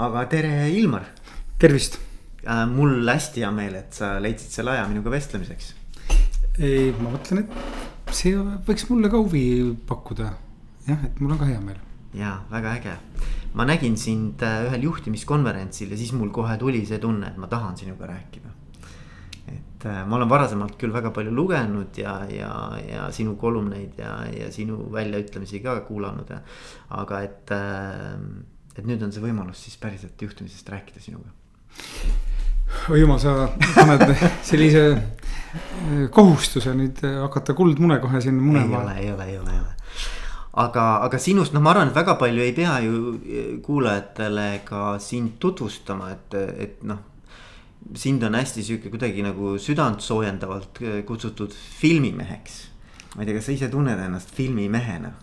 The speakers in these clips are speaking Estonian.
aga tere, Ilmar. tervist äh,. mul hästi hea meel, et sa leidsid selle aja minuga vestlemiseks. ei, ma mõtlen, et see võiks mulle ka huvi pakkuda. jah, et mul on ka hea meel. ja väga äge. ma nägin sind äh, ühel juhtimiskonverentsil ja siis mul kohe tuli see tunne, et ma tahan sinuga rääkida et äh, ma olen varasemalt küll väga palju lugenud ja, ja, ja sinu kolumneid ja, ja sinu väljaütlemisi ka kuulanud ja. aga et äh, et nüüd on see võimalus siis päriselt juhtimisest rääkida sinuga. oi jumal, sa paned sellise eh, kohustuse nüüd eh, hakata kuldmune kohe siin munema. ei ole, ei ole, ei ole, ei ole aga, aga sinust, noh, ma arvan, et väga palju ei pea ju eh, kuulajatele ka sind tutvustama, et, et noh. sind on hästi sihuke kuidagi nagu südantsoojendavalt kutsutud filmimeheks. ma ei tea, kas sa ise tunned ennast filmimehena?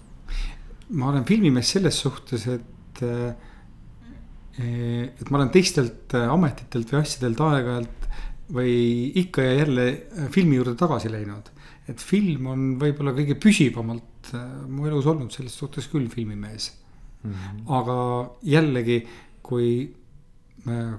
ma olen filmimees selles suhtes, et et. Eh, et ma olen teistelt eh, ametitelt või asjadelt aeg-ajalt või ikka ja jälle eh, filmi juurde tagasi läinud. et film on võib-olla kõige püsivamalt mu elus olnud selles suhtes küll filmimees mm. -hmm. aga jällegi, kui,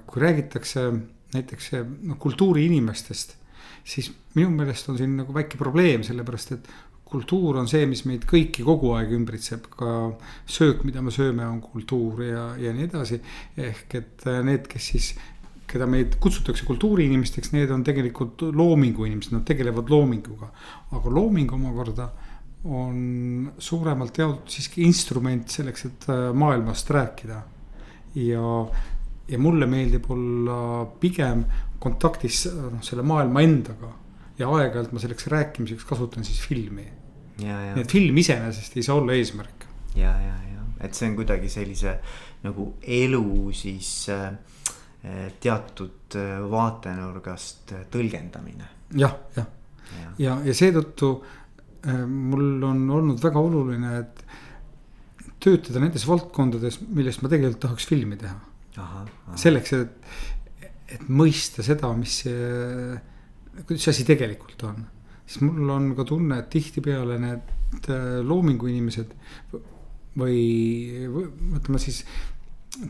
kui räägitakse näiteks noh kultuuriinimestest siis minu meelest on siin nagu väike probleem, sellepärast et kultuur on see, mis meid kõiki kogu aeg ümbritseb, ka söök, mida me sööme, on kultuur ja, ja nii edasi. ehk et äh, need, kes siis, keda meid kutsutakse kultuuriinimesteks, need on tegelikult loomingu inimesed, nad tegelevad loominguga. aga looming omakorda on suuremalt jaolt siiski instrument selleks, et äh, maailmast rääkida. ja, ja mulle meeldib olla pigem kontaktis noh, selle maailma endaga ja aeg-ajalt ma selleks rääkimiseks kasutan siis filmi nii et film iseenesest ei saa olla eesmärk. ja, ja, ja, et see on kuidagi sellise nagu elu siis äh, teatud äh, vaatenurgast äh, tõlgendamine ja,. jah, jah, ja, ja, ja seetõttu äh, mul on olnud väga oluline, et töötada nendes valdkondades, millest ma tegelikult tahaks filmi teha. selleks, et, et mõista seda, mis see, kuidas see asi tegelikult on siis mul on ka tunne, et tihtipeale need äh, loomingu inimesed või, või ütleme siis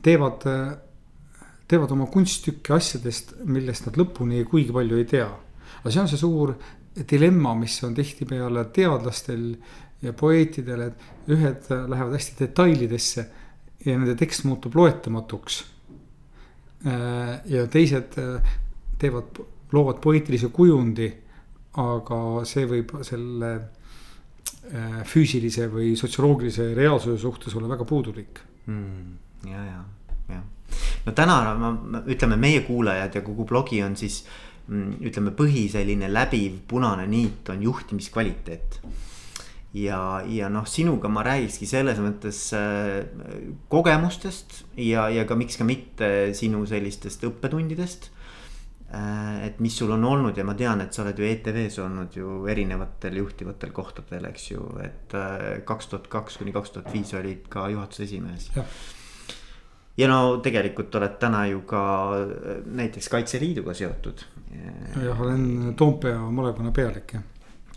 teevad, teevad oma kunststükki asjadest, millest nad lõpuni kuigi palju ei tea. aga see on see suur dilemma, mis on tihtipeale teadlastel ja poeetidel, et ühed lähevad hästi detailidesse ja nende tekst muutub loetamatuks. Äh, ja teised äh, teevad, loovad poeetilise kujundi aga see võib selle äh, füüsilise või sotsioloogilise reaalsuse suhtes olla väga puudulik. Mm,. ja, ja, ja. No täna ma ütleme, meie kuulajad ja kogu blogi on siis mm, ütleme, põhi selline läbiv punane niit on juhtimiskvaliteet. Ja, ja noh, sinuga ma räägikski selles mõttes äh, kogemustest ja, ja ka miks ka mitte sinu sellistest õppetundidest et mis sul on olnud ja ma tean, et sa oled ju ETV-s olnud ju erinevatel juhtivatel kohtadel, eks ju, et äh, kaks tuhat kaks kuni kaks tuhat viis olid ka juhatuse esimees. ja no tegelikult oled täna ju ka äh, näiteks Kaitseliiduga seotud. jah, olen Toompea malevkonna pealik jah.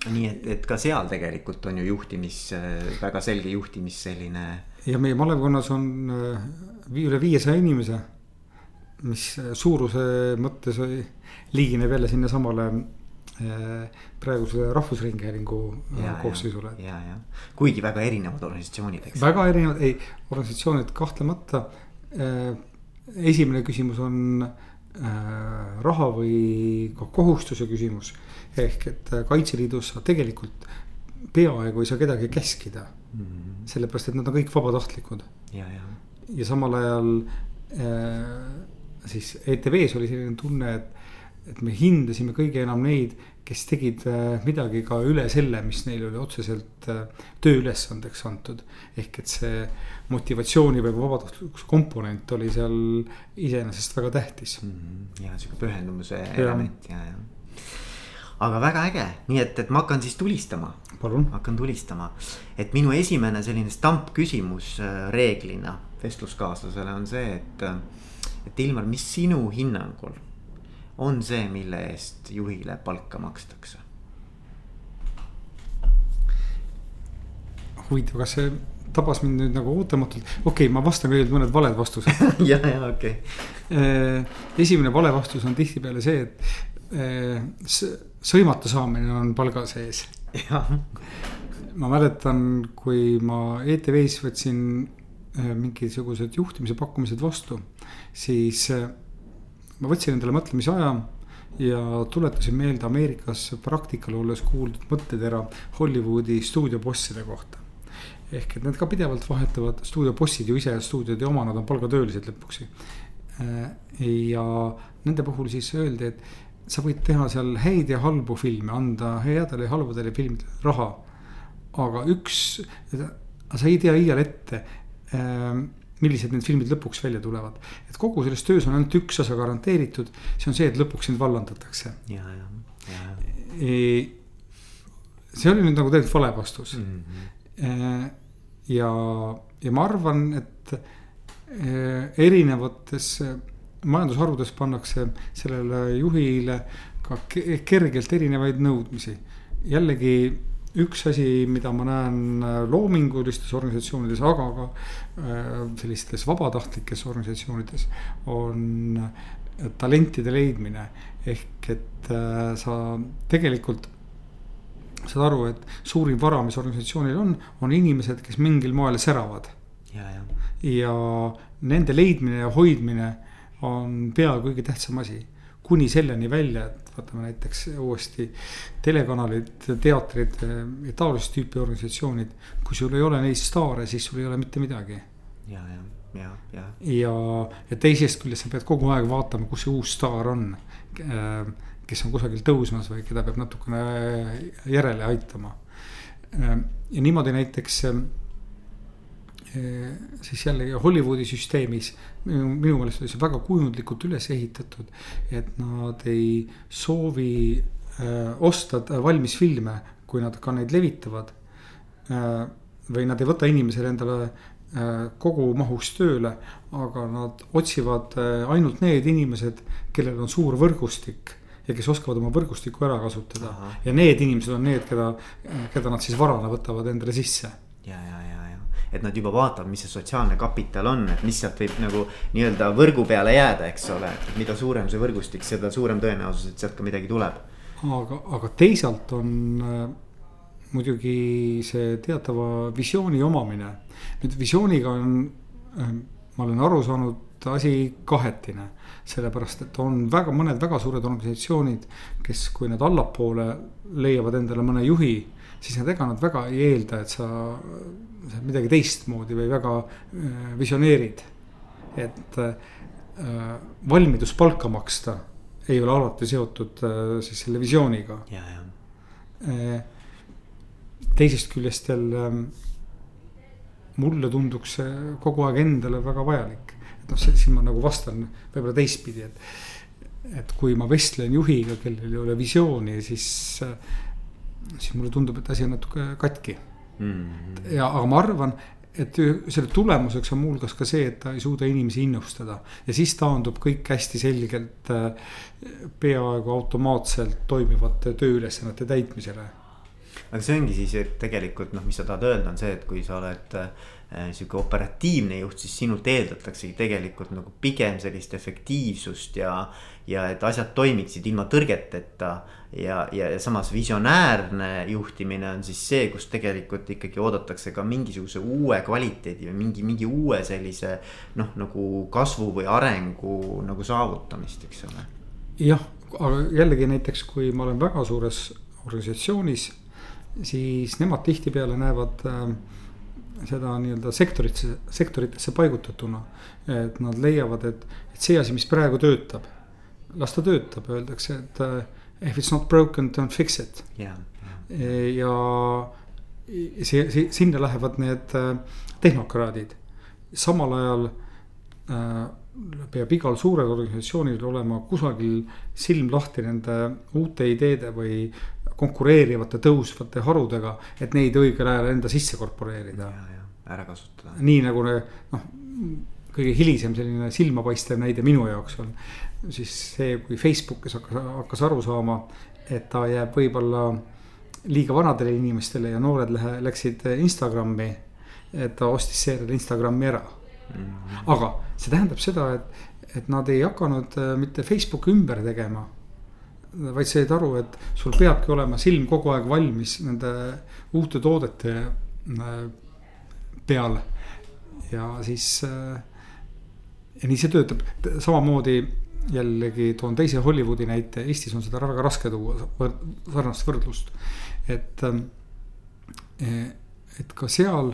nii et, et ka seal tegelikult on ju juhtimis, väga selge juhtimis selline. ja meie malevkonnas on üle viiesaja inimese mis suuruse mõttes oli, ligineb jälle sinnasamale äh, praeguse Rahvusringhäälingu äh, koosseisule. ja, ja, kuigi väga erinevad organisatsioonid, eks. väga erinevad, ei, organisatsioonid kahtlemata. Äh, esimene küsimus on raha või ka kohustuse küsimus. ehk et Kaitseliidus sa tegelikult peaaegu ei saa kedagi käskida mm. -hmm. sellepärast, et nad on kõik vabatahtlikud. ja, ja. ja samal ajal siis ETV-s oli selline tunne, et, et me hindasime kõige enam neid, kes tegid äh, midagi ka üle selle, mis neil oli otseselt äh, tööülesandeks antud. ehk et see motivatsiooni või vabatahtlikkuse komponent oli seal iseenesest väga tähtis mm. -hmm. ja sihuke pühendumuse ja. element ja, ja aga väga äge, nii et, et ma hakkan siis tulistama. hakkan tulistama, et minu esimene selline stampküsimus äh, reeglina vestluskaaslasele on see, et et Ilmar, mis sinu hinnangul on see, mille eest juhile palka makstakse? huvitav, kas see tabas mind nüüd nagu ootamatult, okei okay,, ma vastan kõigepealt mõned valed vastused ja, ja okei okay.. esimene vale vastus on tihtipeale see, et sõimata saamine on palga sees. ma mäletan, kui ma ETV-s võtsin mingisugused juhtimise pakkumised vastu, siis ma võtsin endale mõtlemise aja ja tuletasin meelde Ameerikas praktikal olles kuuldud mõttetera Hollywoodi stuudiobosside kohta. ehk et need ka pidevalt vahetavad, stuudiobossid ju ise stuudiod ei oma, nad on palgatöölised lõpuks. ja nende puhul siis öeldi, et sa võid teha seal häid ja halbu filme, anda headele ja halbadele filmidele raha. aga üks, sa ei tea iial ette millised need filmid lõpuks välja tulevad. et kogu selles töös on ainult üks osa garanteeritud, see on see, et lõpuks sind vallandatakse. ja, ja, ja. see oli nüüd nagu tegelikult vale vastus mm. -hmm. ja, ja ma arvan, et erinevates majandusharudes pannakse sellele juhile ka kergelt erinevaid nõudmisi. jällegi üks asi, mida ma näen äh, loomingulistes organisatsioonides, aga ka äh, sellistes vabatahtlikes organisatsioonides on äh, talentide leidmine. ehk et sa tegelikult saad aru, et suurim vara, mis organisatsioonil on, on inimesed, kes mingil moel säravad. ja, ja. ja nende leidmine ja hoidmine on peaaegu kõige tähtsam asi kuni selleni välja, et võtame näiteks uuesti telekanalid, teatrid ja taolist tüüpi organisatsioonid. kui sul ei ole neist staare, siis sul ei ole mitte midagi. ja, ja, ja, ja. ja, ja teisest küljest sa pead kogu aeg vaatama, kus see uus staar on. kes on kusagil tõusmas või keda peab natukene järele aitama. ja niimoodi näiteks siis jällegi Hollywoodi süsteemis minu, minu meelest oli see väga kujundlikult üles ehitatud. et nad ei soovi äh, osta valmis filme, kui nad ka neid levitavad äh,. või nad ei võta inimesele endale äh, kogu mahus tööle, aga nad otsivad äh, ainult need inimesed, kellel on suur võrgustik ja kes oskavad oma võrgustikku ära kasutada. ja need inimesed on need, keda, keda nad siis varana võtavad endale sisse. ja, ja, ja et nad juba vaatavad, mis see sotsiaalne kapital on, et mis sealt võib nagu nii-öelda võrgu peale jääda, eks ole. mida suurem see võrgustik, seda suurem tõenäosus, et sealt ka midagi tuleb. aga, aga teisalt on äh, muidugi see teatava visiooni omamine. nüüd visiooniga on äh,, ma olen aru saanud, asi kahetine. sellepärast, et on väga mõned väga suured organisatsioonid, kes, kui nad allapoole leiavad endale mõne juhi siis nad ega nad väga ei eelda, et sa, midagi teistmoodi või väga äh, visioneerid. et äh, valmidus palka maksta ei ole alati seotud äh, siis selle visiooniga. Teisest küljest jälle äh, mulle tunduks see kogu aeg endale väga vajalik. et noh, siin ma nagu vastan võib-olla teistpidi, et, et kui ma vestlen juhiga, kellel ei ole visiooni, siis äh, siis mulle tundub, et asi on natuke katki mm. -hmm. ja, aga ma arvan, et selle tulemuseks on muuhulgas ka see, et ta ei suuda inimesi innustada. ja siis taandub kõik hästi selgelt äh, peaaegu automaatselt toimivate tööülesannete täitmisele. aga see ongi siis, et tegelikult noh, mis sa tahad öelda, on see, et kui sa oled äh, sihuke operatiivne juht, siis sinult eeldataksegi tegelikult nagu pigem sellist efektiivsust ja. ja et asjad toimiksid ilma tõrgeteta ja, ja, ja samas visionäärne juhtimine on siis see, kus tegelikult ikkagi oodatakse ka mingisuguse uue kvaliteedi või mingi, mingi uue sellise. noh, nagu kasvu või arengu nagu saavutamist, eks ole. jah, aga jällegi näiteks, kui ma olen väga suures organisatsioonis, siis nemad tihtipeale näevad äh, seda nii-öelda sektoritesse, sektoritesse paigutatuna. et nad leiavad, et, et see asi, mis praegu töötab, las ta töötab, öeldakse, et äh, if it's not broken, don't fix it yeah,. Yeah. ja see, see, sinna lähevad need äh, tehnokraadid. samal ajal äh, peab igal suurel organisatsioonil olema kusagil silm lahti nende uute ideede või konkureerivate tõusvate harudega, et neid õigel ajal enda sisse korporeerida. ära kasutada. nii nagu noh, kõige hilisem selline silmapaistev näide minu jaoks on siis see, kui Facebookis hakkas, hakkas aru saama, et ta jääb võib-olla liiga vanadele inimestele ja noored lähe, läksid Instagrami. et ta ostis seejärel Instagrami ära mm. -hmm. aga see tähendab seda, et, et nad ei hakanud äh, mitte Facebooki ümber tegema. Vaid said aru, et sul peabki olema silm kogu aeg valmis nende uute toodete äh, peal. ja siis äh, ja nii see töötab, samamoodi jällegi toon teise Hollywoodi näite, Eestis on seda väga raske tuua võrd, sarnast võrdlust. et, ähm, et ka seal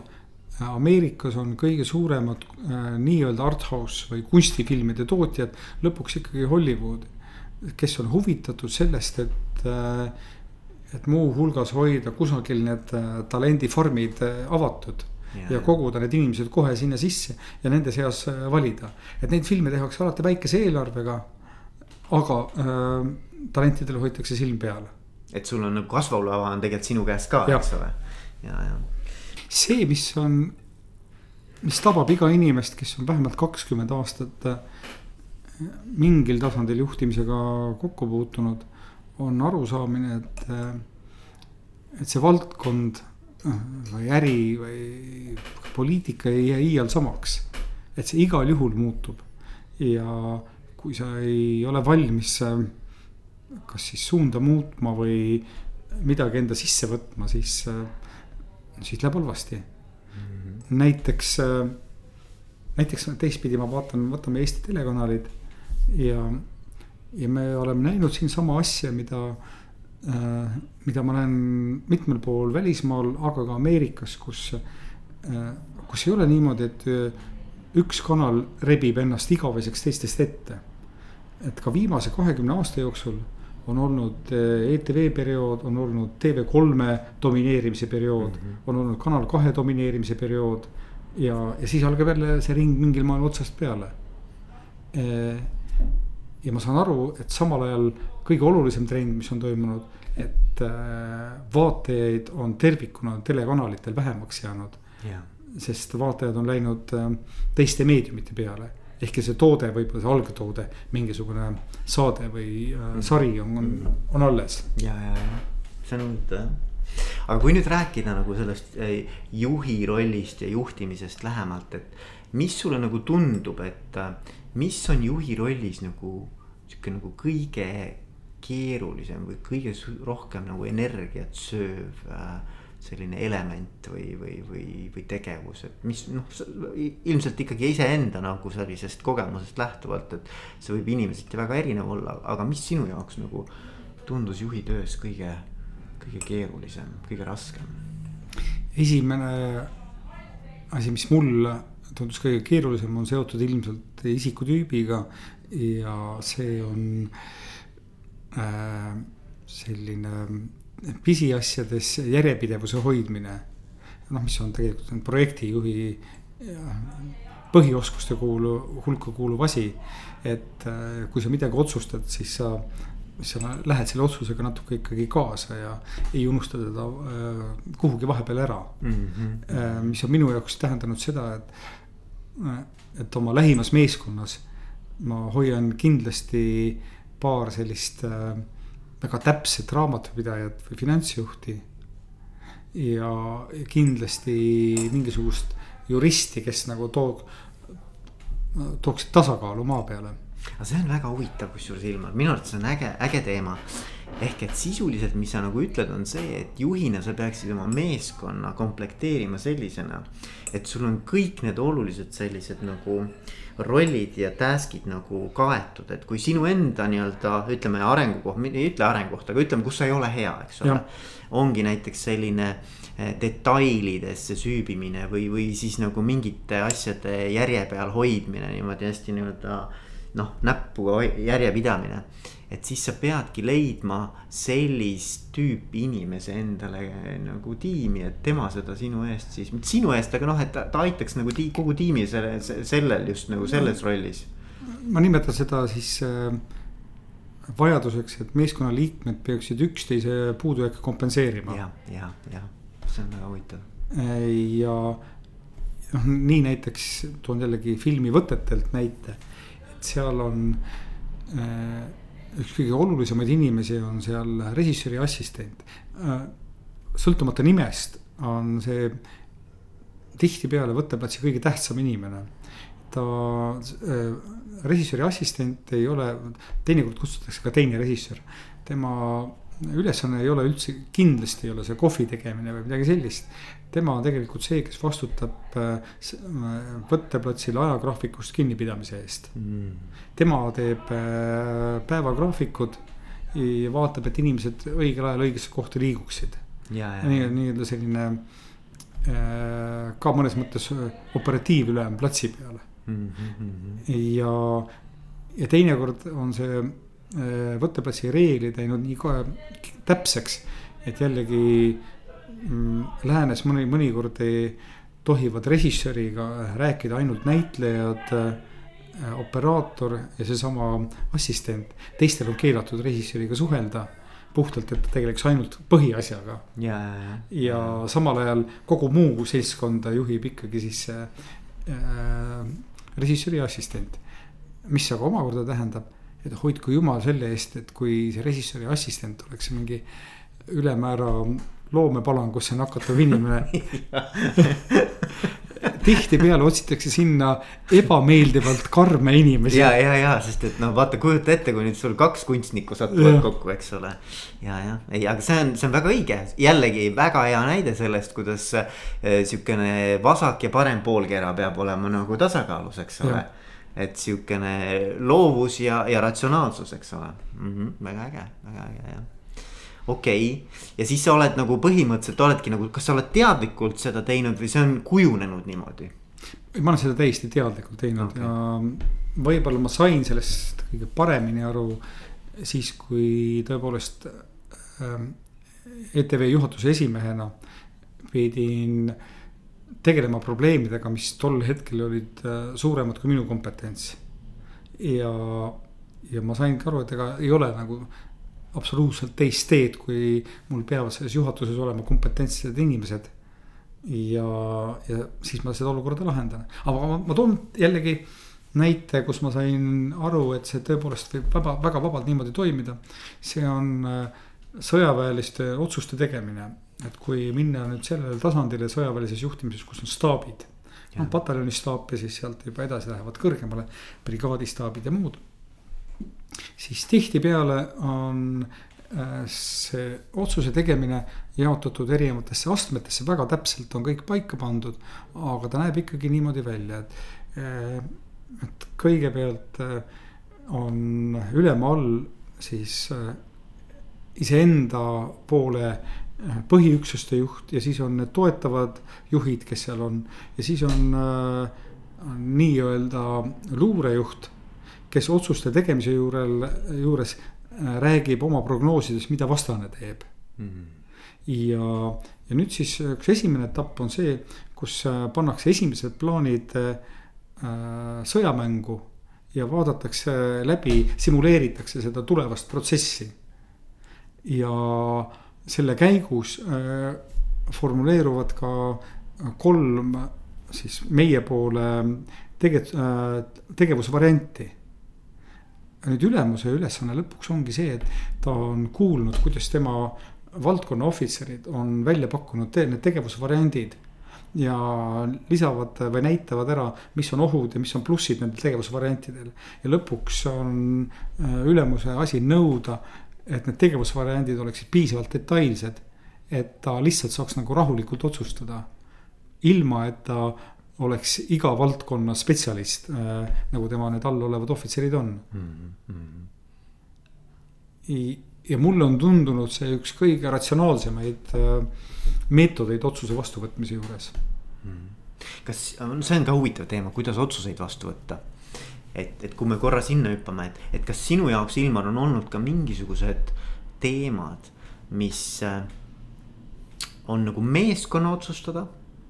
Ameerikas on kõige suuremad äh, nii-öelda art house või kunstifilmide tootjad lõpuks ikkagi Hollywood. Kes on huvitatud sellest, et, äh, et muuhulgas hoida kusagil need äh, talendifarmid avatud ja, ja koguda need inimesed kohe sinna sisse ja nende seas äh, valida. et neid filme tehakse alati väikese eelarvega. aga äh, talentidele hoitakse silm peal. et sul on nagu kasvulava on tegelikult sinu käes ka, eks ole. ja, ja. see, mis on, mis tabab iga inimest, kes on vähemalt kakskümmend aastat äh, mingil tasandil juhtimisega kokku puutunud, on arusaamine, et, et see valdkond või äri või poliitika ei jää iial samaks. et see igal juhul muutub ja kui sa ei ole valmis kas siis suunda muutma või midagi enda sisse võtma, siis, siis läheb halvasti mm. -hmm. näiteks, näiteks teistpidi ma vaatan, võtame Eesti telekanalid ja, ja me oleme näinud siin sama asja, mida Äh, mida ma näen mitmel pool välismaal, aga ka Ameerikas, kus, äh, kus ei ole niimoodi, et äh, üks kanal rebib ennast igaveseks teistest ette. et ka viimase kahekümne aasta jooksul on olnud ETV periood, on olnud TV3-e domineerimise periood mm, -hmm. on olnud Kanal kahe domineerimise periood. ja, ja siis algab jälle see ring mingil moel otsast peale. Ja ma saan aru, et samal ajal kõige olulisem trend, mis on toimunud, et äh, vaatajaid on tervikuna telekanalitel vähemaks jäänud. Yeah.. sest vaatajad on läinud äh, teiste meediumite peale. Ehk see toode, võib-olla see algtoode, mingisugune saade või äh, mm. sari on, on, on alles. ja, ja, ja see on huvitav jah. Aga kui nüüd rääkida nagu sellest äh, juhi rollist ja juhtimisest lähemalt, et mis sulle nagu tundub, et mis on juhi rollis nagu sihuke nagu kõige keerulisem või kõige rohkem nagu energiat sööv äh, selline element või, või, või, või tegevus, et mis noh, ilmselt ikkagi iseenda nagu sellisest kogemusest lähtuvalt, et. see võib inimeseti väga erinev olla, aga mis sinu jaoks nagu tundus juhi töös kõige, kõige keerulisem, kõige raskem? esimene asi, mis mul tundus kõige keerulisem, on seotud ilmselt isikutüübiga ja see on äh, Äh, selline pisiasjades järjepidevuse hoidmine. noh, mis on tegelikult projektijuhi põhioskuste kuulu, hulka kuuluv asi. et äh, kui sa midagi otsustad, siis sa, sa lähed selle otsusega natuke ikkagi kaasa ja ei unusta teda äh, kuhugi vahepeal ära mm. -hmm. mis on minu jaoks tähendanud seda, et, et oma lähimas meeskonnas ma hoian kindlasti paar sellist äh, väga täpset raamatupidajat või finantsjuhti. ja kindlasti mingisugust juristi, kes nagu toog, tooksid tasakaalu maa peale. Aga see on väga huvitav, kusjuures Ilmar, minu arvates on äge, äge teema. ehk et sisuliselt, mis sa nagu ütled, on see, et juhina sa peaksid oma meeskonna komplekteerima sellisena. et sul on kõik need olulised sellised nagu rollid ja task'id nagu kaetud, et kui sinu enda nii-öelda ütleme arengukoht, ei ütle arengukoht, aga ütleme, kus sa ei ole hea, eks ole. ongi näiteks selline eh, detailidesse süübimine või, või siis nagu mingite asjade järje peal hoidmine niimoodi hästi nii-öelda noh, näppuga järjepidamine et siis sa peadki leidma sellist tüüpi inimese endale nagu tiimi, et tema seda sinu eest siis, mitte sinu eest, aga noh, et ta, ta aitaks nagu tii, kogu tiimi selle, sellel just nagu selles rollis. ma nimetan seda siis äh, vajaduseks, et meeskonnaliikmed peaksid üksteise puudujääke kompenseerima. ja, ja, ja see on väga huvitav. Äh, ja noh, nii näiteks toon jällegi filmivõtetelt näite, seal on äh, üks kõige olulisemaid inimesi on seal režissööri assistent. sõltumata nimest on see tihtipeale võtteplatsi kõige tähtsam inimene. ta äh,, režissööri assistent ei ole, teinekord kutsutakse ka teine režissöör. tema ülesanne ei ole üldse, kindlasti ei ole see kohvi tegemine või midagi sellist. Tema on tegelikult see, kes vastutab äh, võtteplatsil ajagraafikust kinnipidamise eest mm.. tema teeb äh, päevagraafikud ja vaatab, et inimesed õigel ajal õigesse kohta liiguksid. nii-öelda nii selline äh, ka mõnes mõttes operatiivülem platsi peale mm. -hmm. ja, ja teinekord on see võtteplatsi reeglid läinud nii kohe täpseks, et jällegi läänes mõni, mõnikord ei tohivad režissööriga rääkida ainult näitlejad Äh, operaator ja seesama assistent, teistel on keelatud režissööriga suhelda puhtalt, et ta tegeleks ainult põhiasjaga. ja, ja, ja. ja samal ajal kogu muu seltskonda juhib ikkagi siis see äh, režissööri assistent. mis aga omakorda tähendab, et hoidku jumal selle eest, et kui see režissööri assistent oleks mingi ülemäära loomepalangusse nakatuv inimene. Tihtipeale otsitakse sinna ebameeldivalt karme inimesi. ja, ja, ja sest et noh, vaata, kujuta ette, kui nüüd sul kaks kunstnikku satuvad kokku, eks ole. ja, ja ei, aga see on, see on väga õige, jällegi väga hea näide sellest, kuidas äh, sihukene vasak ja parem poolkera peab olema nagu tasakaalus, eks ole. Et sihukene loovus ja, ja ratsionaalsus, eks ole. Mm. -hmm, väga äge, väga äge jah okei okay., ja siis sa oled nagu põhimõtteliselt oledki nagu, kas sa oled teadlikult seda teinud või see on kujunenud niimoodi? ma olen seda täiesti teadlikult teinud okay. ja võib-olla ma sain sellest kõige paremini aru siis, kui tõepoolest ähm, ETV juhatuse esimehena pidin tegelema probleemidega, mis tol hetkel olid äh, suuremad kui minu kompetents. ja, ja ma saingi aru, et ega ei ole nagu absoluutselt teist teed, kui mul peavad selles juhatuses olema kompetentsed inimesed. ja, ja siis ma seda olukorda lahendan, aga ma, ma toon jällegi näite, kus ma sain aru, et see tõepoolest võib vaba, väga vabalt niimoodi toimida. see on äh, sõjaväeliste otsuste tegemine, et kui minna nüüd sellele tasandile sõjaväelises juhtimises, kus on staabid. noh, pataljoni staap ja siis sealt juba edasi lähevad kõrgemale brigaadistaabid ja muud siis tihtipeale on äh, see otsuse tegemine jaotatud erinevatesse astmetesse, väga täpselt on kõik paika pandud. aga ta näeb ikkagi niimoodi välja, et, äh, et kõigepealt äh, on ülema all siis iseenda poole põhiüksuste juht ja siis on need toetavad juhid, kes seal on. ja siis on, nii-öelda luurejuht kes otsuste tegemise juurel, juures äh, räägib oma prognoosides, mida vastane teeb mm. -hmm. ja, ja nüüd siis üks esimene etapp on see, kus äh, pannakse esimesed plaanid äh, sõjamängu ja vaadatakse läbi, simuleeritakse seda tulevast protsessi. ja selle käigus äh, formuleeruvad ka kolm siis meie poole tege- äh,, tegevusvarianti nüüd ülemuse ülesanne lõpuks ongi see, et ta on kuulnud, kuidas tema valdkonna ohvitserid on välja pakkunud te need tegevusvariandid. ja lisavad või näitavad ära, mis on ohud ja mis on plussid nendel tegevusvariantidel. ja lõpuks on äh, ülemuse asi nõuda, et need tegevusvariandid oleksid piisavalt detailsed. et ta lihtsalt saaks nagu rahulikult otsustada. ilma, et ta oleks iga valdkonna spetsialist äh,, nagu tema need all olevad ohvitserid on mm. -hmm. ja mulle on tundunud see üks kõige ratsionaalsemaid äh, meetodeid otsuse vastuvõtmise juures mm. -hmm. kas, see on ka huvitav teema, kuidas otsuseid vastu võtta et, et kui me korra sinna hüppame, et, et kas sinu jaoks, Ilmar, on olnud ka mingisugused teemad, mis äh, on nagu meeskonna otsustada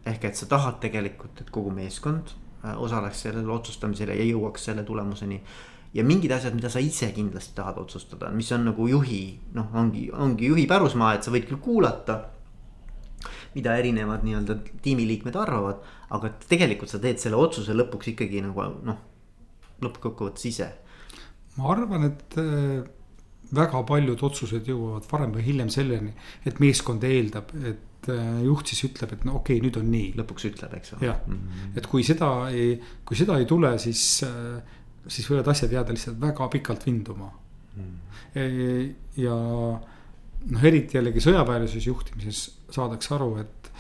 ehk et sa tahad tegelikult, et kogu meeskond äh, osaleks sellel otsustamisel ja jõuaks selle tulemuseni. ja mingid asjad, mida sa ise kindlasti tahad otsustada, mis on nagu juhi, noh, ongi, ongi juhi pärusmaa, et sa võid küll kuulata. mida erinevad nii-öelda tiimiliikmed arvavad, aga tegelikult sa teed selle otsuse lõpuks ikkagi nagu noh, lõppkokkuvõttes ise. ma arvan, et äh, väga paljud otsused jõuavad varem või hiljem selleni, et meeskond eeldab, et äh, juht siis ütleb, et no okei okay,, nüüd on nii. lõpuks ütleb, eks ole. jah mm -hmm., et kui seda ei, kui seda ei tule, siis, äh, siis võivad asjad jääda lihtsalt väga pikalt vinduma mm. -hmm. ja noh, eriti jällegi sõjaväelises juhtimises saadakse aru, et,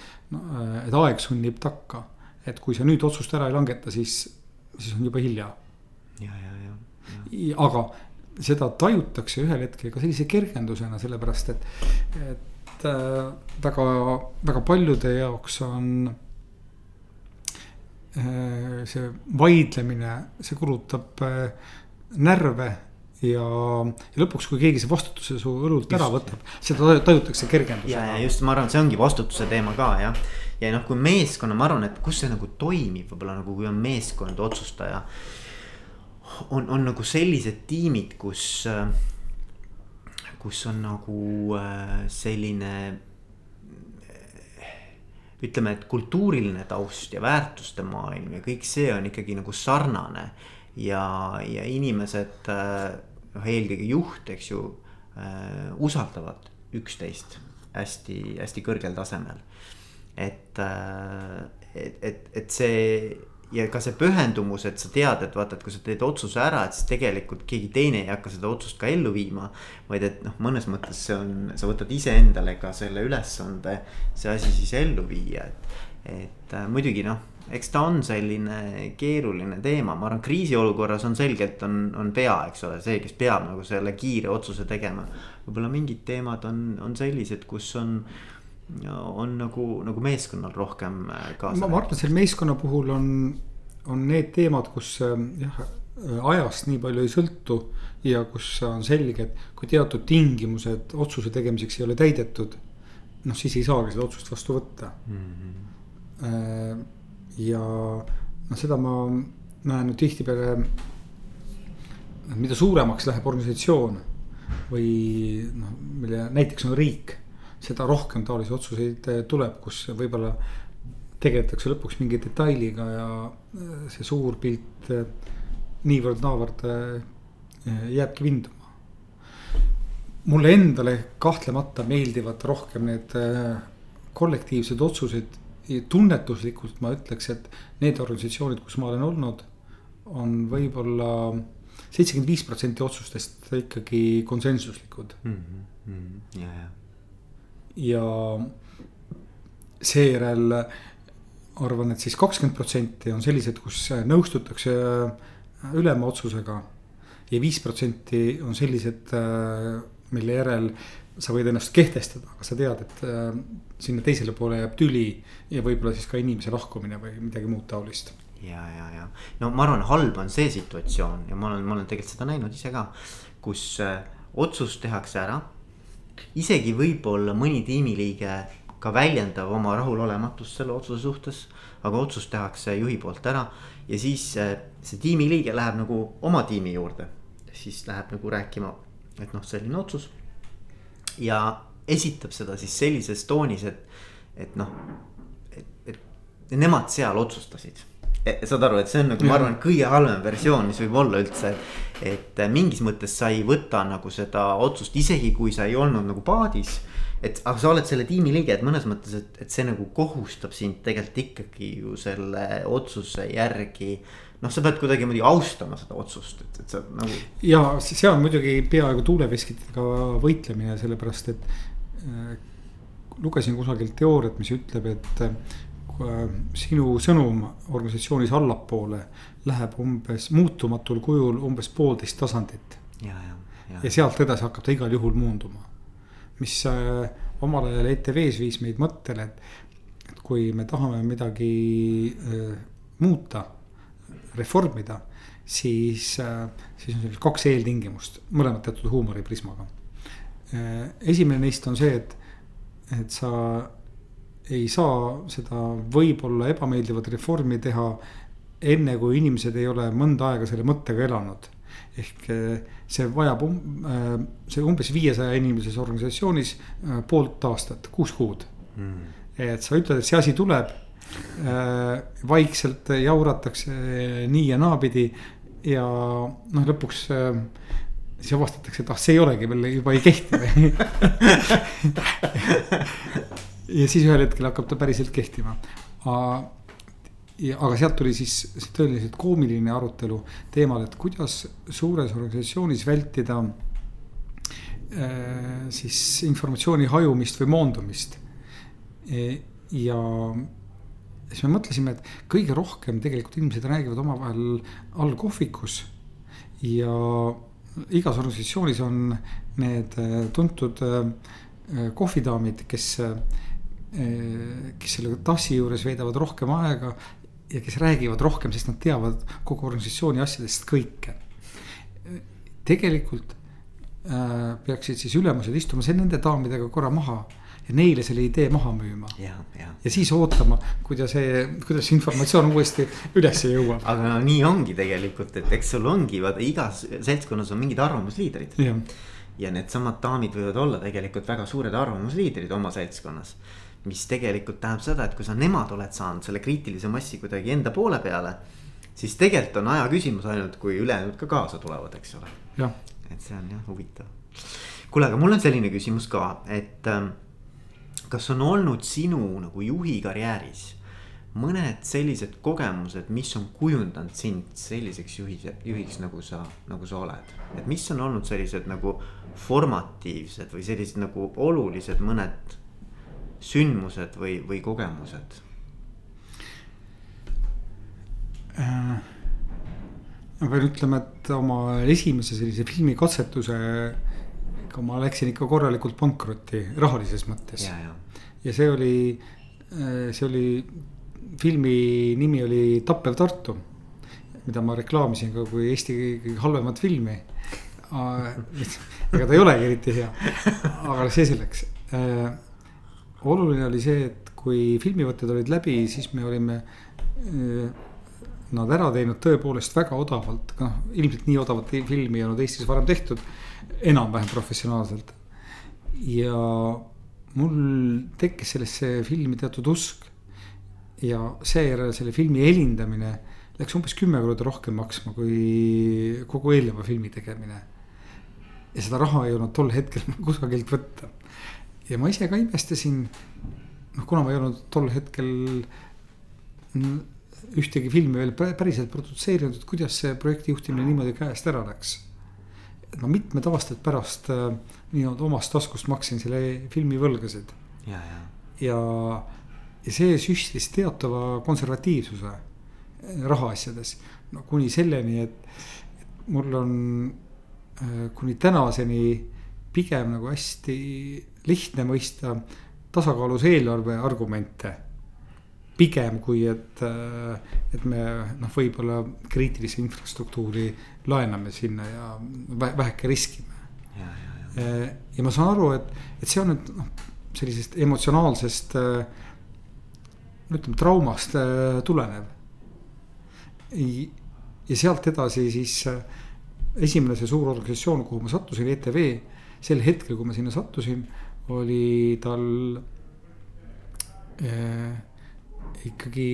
et aeg sunnib takka. et kui sa nüüd otsust ära ei langeta, siis, siis on juba hilja. ja, ja, ja, ja.. aga seda tajutakse ühel hetkel ka sellise kergendusena, sellepärast et, et äh, väga, väga paljude jaoks on äh, see vaidlemine, see kulutab äh, närve ja, ja lõpuks, kui keegi see vastutuse su õlult ära võtab, seda tajutakse kergendusena. ja, just, ma arvan, see ongi vastutuse teema ka jah. ja noh, kui meeskonna, ma arvan, et kus see nagu toimib, võib-olla nagu kui on meeskond, otsustaja on, on nagu sellised tiimid, kus, kus on nagu äh, selline. ütleme, et kultuuriline taust ja väärtuste maailm ja kõik see on ikkagi nagu sarnane. ja, ja inimesed, äh, noh eelkõige juht, eks ju, äh, usaldavad üksteist hästi-hästi kõrgel tasemel. et, et, et, et see ja ka see pühendumus, et sa tead, et vaata, et kui sa teed otsuse ära, et siis tegelikult keegi teine ei hakka seda otsust ka ellu viima. vaid et noh, mõnes mõttes see on, sa võtad iseendale ka selle ülesande, see asi siis ellu viia, et. et äh, muidugi noh, eks ta on selline keeruline teema, ma arvan, kriisiolukorras on selgelt on, on pea, eks ole, see, kes peab nagu selle kiire otsuse tegema. võib-olla mingid teemad on, on sellised, kus on on nagu, nagu meeskonnal rohkem äh, kaasa. ma arvan, et selle meeskonna puhul on, on need teemad, kus äh, jah, ajast nii palju ei sõltu. ja kus on selge, et kui teatud tingimused otsuse tegemiseks ei ole täidetud. noh, siis ei saagi seda otsust vastu võtta mm. -hmm. ja noh, seda ma näen nüüd tihtipeale. mida suuremaks läheb organisatsioon või noh, mille näiteks on riik seda rohkem taolisi otsuseid eh, tuleb, kus võib-olla tegeletakse lõpuks mingi detailiga ja eh, see suur pilt eh, niivõrd-naavõrd jääbki vinduma. mulle endale kahtlemata meeldivad rohkem need kollektiivsed otsused. tunnetuslikult ma ütleks, et need organisatsioonid, kus ma olen olnud, on võib-olla seitsekümmend viis protsenti otsustest ikkagi konsensuslikud mm. -hmm. ja, ja ja seejärel arvan, et siis kakskümmend protsenti on sellised, kus nõustutakse ülema otsusega. ja viis protsenti on sellised, mille järel sa võid ennast kehtestada, aga sa tead, et äh, sinna teisele poole jääb tüli ja võib-olla siis ka inimese lahkumine või midagi muud taolist ja, ja, ja no ma arvan, halb on see situatsioon ja ma olen, ma olen tegelikult seda näinud ise ka, kus äh, otsus tehakse ära isegi võib-olla mõni tiimiliige ka väljendab oma rahulolematust selle otsuse suhtes. aga otsus tehakse juhi poolt ära ja siis äh, see tiimiliige läheb nagu oma tiimi juurde. siis läheb nagu rääkima, et noh, selline otsus. ja esitab seda siis sellises toonis, et, et noh, et, et nemad seal otsustasid Eh, saad aru, et see on nagu, ma arvan, kõige halvem versioon, mis võib olla üldse. et eh, mingis mõttes sa ei võta nagu seda otsust, isegi kui sa ei olnud nagu paadis. et aga sa oled selle tiimi liige, et mõnes mõttes, et, et see nagu kohustab sind tegelikult ikkagi ju selle otsuse järgi. noh, sa pead kuidagimoodi austama seda otsust, et, et sa nagu. ja see on muidugi peaaegu tuuleveskitega võitlemine, sellepärast et äh, lugesin kusagilt teooriat, mis ütleb, et sinu sõnum organisatsioonis allapoole läheb umbes muutumatul kujul umbes poolteist tasandit. ja, ja, ja. ja sealt edasi hakkab ta igal juhul muunduma. mis äh, omal ajal ETV-s viis meid mõttele, et, et kui me tahame midagi äh, muuta, reformida, siis äh,, siis on seal kaks eeltingimust, mõlemad teatud huumoriprismaga äh,. esimene neist on see, et, et sa ei saa seda võib-olla ebameeldivat reformi teha enne, kui inimesed ei ole mõnda aega selle mõttega elanud. ehk eh, see vajab um, eh, see umbes viiesaja inimeses organisatsioonis eh, poolt aastat, kuus kuud mm.. et sa ütled, et see asi tuleb. vaikselt jauratakse nii ja naapidi ja noh, lõpuks siis avastatakse, et ah, see ei olegi veel juba ei kehti ja siis ühel hetkel hakkab ta päriselt kehtima. aga sealt tuli siis tõeliselt koomiline arutelu teemal, et kuidas suures organisatsioonis vältida äh, siis informatsiooni hajumist või moondumist. E, ja siis me mõtlesime, et kõige rohkem tegelikult inimesed räägivad omavahel all kohvikus ja igas organisatsioonis on need äh, tuntud äh, kohvidaamid, kes, kes selle tassi juures veedavad rohkem aega ja kes räägivad rohkem, sest nad teavad kogu organisatsiooni asjadest kõike. tegelikult peaksid siis ülemused istuma nende daamidega korra maha ja neile selle idee maha müüma. ja, ja. ja siis ootama, kuidas see, kuidas see informatsioon uuesti ülesse jõuab. aga no nii ongi tegelikult, et eks sul ongi, vaata igas seltskonnas on mingid arvamusliidrid. ja needsamad daamid võivad olla tegelikult väga suured arvamusliidrid oma seltskonnas. Mis tegelikult tähendab seda, et kui sa nemad oled saanud selle kriitilise massi kuidagi enda poole peale. siis tegelikult on aja küsimus ainult, kui ülejäänud ka kaasa tulevad, eks ole. et see on jah huvitav. kuule, aga mul on selline küsimus ka, et ähm, kas on olnud sinu nagu juhi karjääris mõned sellised kogemused, mis on kujundanud sind selliseks juhis, juhiks, nagu sa, nagu sa oled. et mis on olnud sellised nagu formatiivsed või sellised nagu olulised mõned sündmused või, või kogemused äh,? ma pean ütlema, et oma esimese sellise filmikatsetuse ikka ma läksin ikka korralikult pankrotti rahalises mõttes. ja see oli, äh, see oli, filmi nimi oli Tappev Tartu. mida ma reklaamisin ka kui Eesti kõige halvemat filmi. ega ta ei olegi eriti hea, aga see selleks. Oluline oli see, et kui filmivõtted olid läbi, siis me olime äh, nad ära teinud tõepoolest väga odavalt, noh ilmselt nii odavat filmi ei olnud Eestis varem tehtud enam-vähem professionaalselt. ja mul tekkis sellesse filmi teatud usk. ja seejärel selle filmi helindamine läks umbes kümme korda rohkem maksma kui kogu eelneva filmi tegemine. ja seda raha ei olnud tol hetkel kusagilt võtta. Ja ma ise ka imestasin, noh, kuna ma ei olnud tol hetkel ühtegi filmi veel päriselt produtseerinud, et kuidas see projekti juhtimine niimoodi käest ära läks et ma mitmed aastad pärast äh, nii-öelda omast taskust maksin selle filmi võlgasid. ja, ja, ja, ja see süstis teatava konservatiivsuse äh, rahaasjades. no kuni selleni, et, et mul on äh, kuni tänaseni pigem nagu hästi lihtne mõista tasakaalus eelarve argumente pigem kui et, et me noh, võib-olla kriitilise infrastruktuuri laename sinna ja väheke riskime. ja, ja, ja. ja ma saan aru, et, et see on nüüd noh, sellisest emotsionaalsest no ütleme traumast tulenev. ja sealt edasi siis esimene see suur organisatsioon, kuhu ma sattusin, ETV. sel hetkel, kui ma sinna sattusin, oli tal äh, ikkagi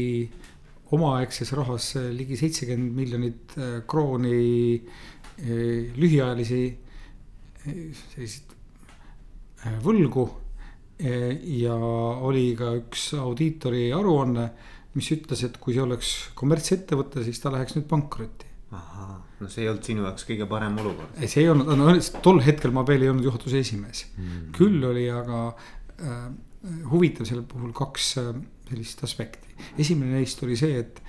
omaaegses rahas ligi seitsekümmend miljonit äh, krooni äh, lühiajalisi äh, selliseid võlgu. ja oli ka üks audiitori aruanne, mis ütles, et kui see oleks kommertsettevõte, siis ta läheks nüüd pankrotti. Ahah, no see ei olnud sinu jaoks kõige parem olukord. ei, see ei olnud, no tol hetkel ma veel ei olnud juhatuse esimees mm.. küll oli aga äh, huvitav selle puhul kaks äh, sellist aspekti. esimene neist oli see, et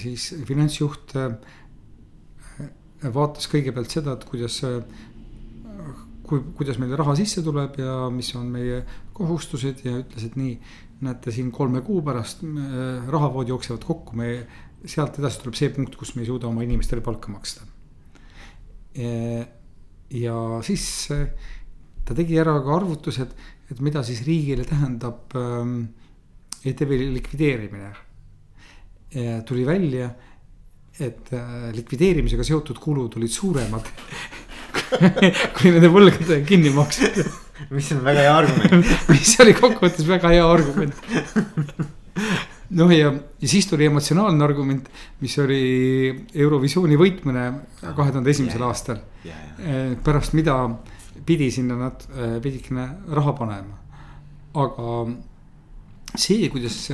siis finantsjuht äh, vaatas kõigepealt seda, et kuidas, äh, kui, kuidas meil raha sisse tuleb ja mis on meie kohustused ja ütles, et nii. näete siin kolme kuu pärast rahavood jooksevad kokku, me sealt edasi tuleb see punkt, kus me ei suuda oma inimestele palka maksta. ja siis ta tegi ära ka arvutused, et mida siis riigile tähendab ähm, ETV likvideerimine. tuli välja, et likvideerimisega seotud kulud olid suuremad kui nende võlgade kinnimaksmine. mis on väga hea argument mis oli kokkuvõttes väga hea argument noh, ja, ja siis tuli emotsionaalne argument, mis oli Eurovisiooni võitmine kahe tuhande esimesel aastal. pärast mida pidi sinna nad, pidid raha panema. aga see, kuidas